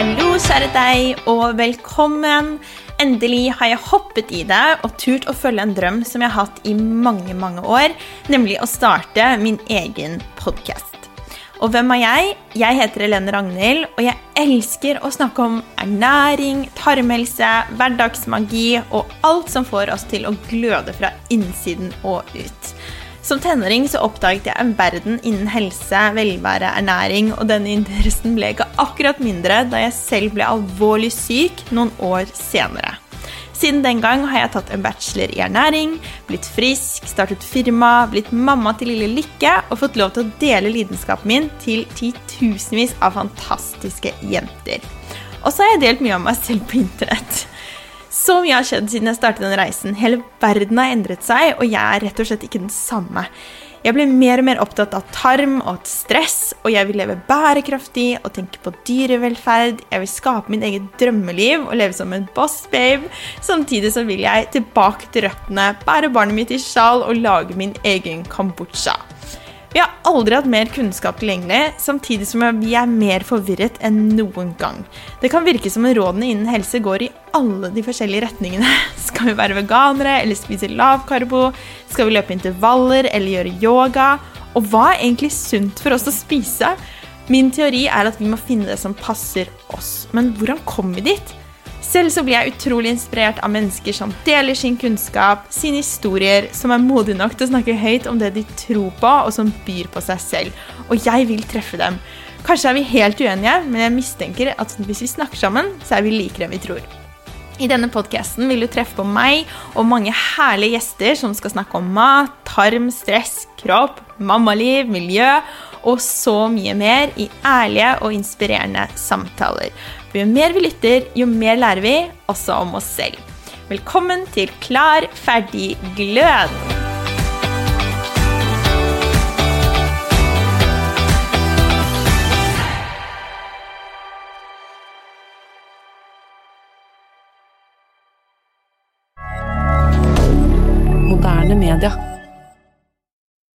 kjære deg, og velkommen. Endelig har jeg hoppet i det og turt å følge en drøm som jeg har hatt i mange, mange år, nemlig å starte min egen podkast. Og hvem er jeg? Jeg heter Helene Ragnhild, og jeg elsker å snakke om ernæring, tarmhelse, hverdagsmagi og alt som får oss til å gløde fra innsiden og ut. Som tenåring så oppdaget jeg en verden innen helse, velvære, ernæring, og denne interessen ble ikke akkurat mindre da jeg selv ble alvorlig syk noen år senere. Siden den gang har jeg tatt en bachelor i ernæring, blitt frisk, startet firma, blitt mamma til lille Lykke og fått lov til å dele lidenskapen min til titusenvis av fantastiske jenter. Og så har jeg delt mye av meg selv på internett. Så mye har skjedd siden jeg startet den reisen. Hele verden har endret seg, og jeg er rett og slett ikke den samme. Jeg blir mer og mer opptatt av tarm og stress, og jeg vil leve bærekraftig og tenke på dyrevelferd. Jeg vil skape min eget drømmeliv og leve som en boss babe. Samtidig så vil jeg tilbake til røttene, bære barnet mitt i sjal og lage min egen kambodsja. Vi har aldri hatt mer kunnskap tilgjengelig, samtidig som vi er mer forvirret enn noen gang. Det kan virke som om rådene innen helse går i alle de forskjellige retningene. Skal vi være veganere eller spise lavkarbo? Skal vi løpe intervaller eller gjøre yoga? Og hva er egentlig sunt for oss å spise? Min teori er at vi må finne det som passer oss. Men hvordan kommer vi dit? Selv så blir jeg utrolig inspirert av mennesker som deler sin kunnskap, sine historier, som er modige nok til å snakke høyt om det de tror på, og som byr på seg selv. Og jeg vil treffe dem. Kanskje er vi helt uenige, men jeg mistenker at hvis vi snakker sammen, så er vi likere enn vi tror. I denne podkasten vil du treffe på meg og mange herlige gjester som skal snakke om mat, tarm, stress, kropp, mammaliv, miljø og så mye mer i ærlige og inspirerende samtaler. For jo mer vi lytter, jo mer lærer vi, også om oss selv. Velkommen til Klar, ferdig, glød! Moderne media.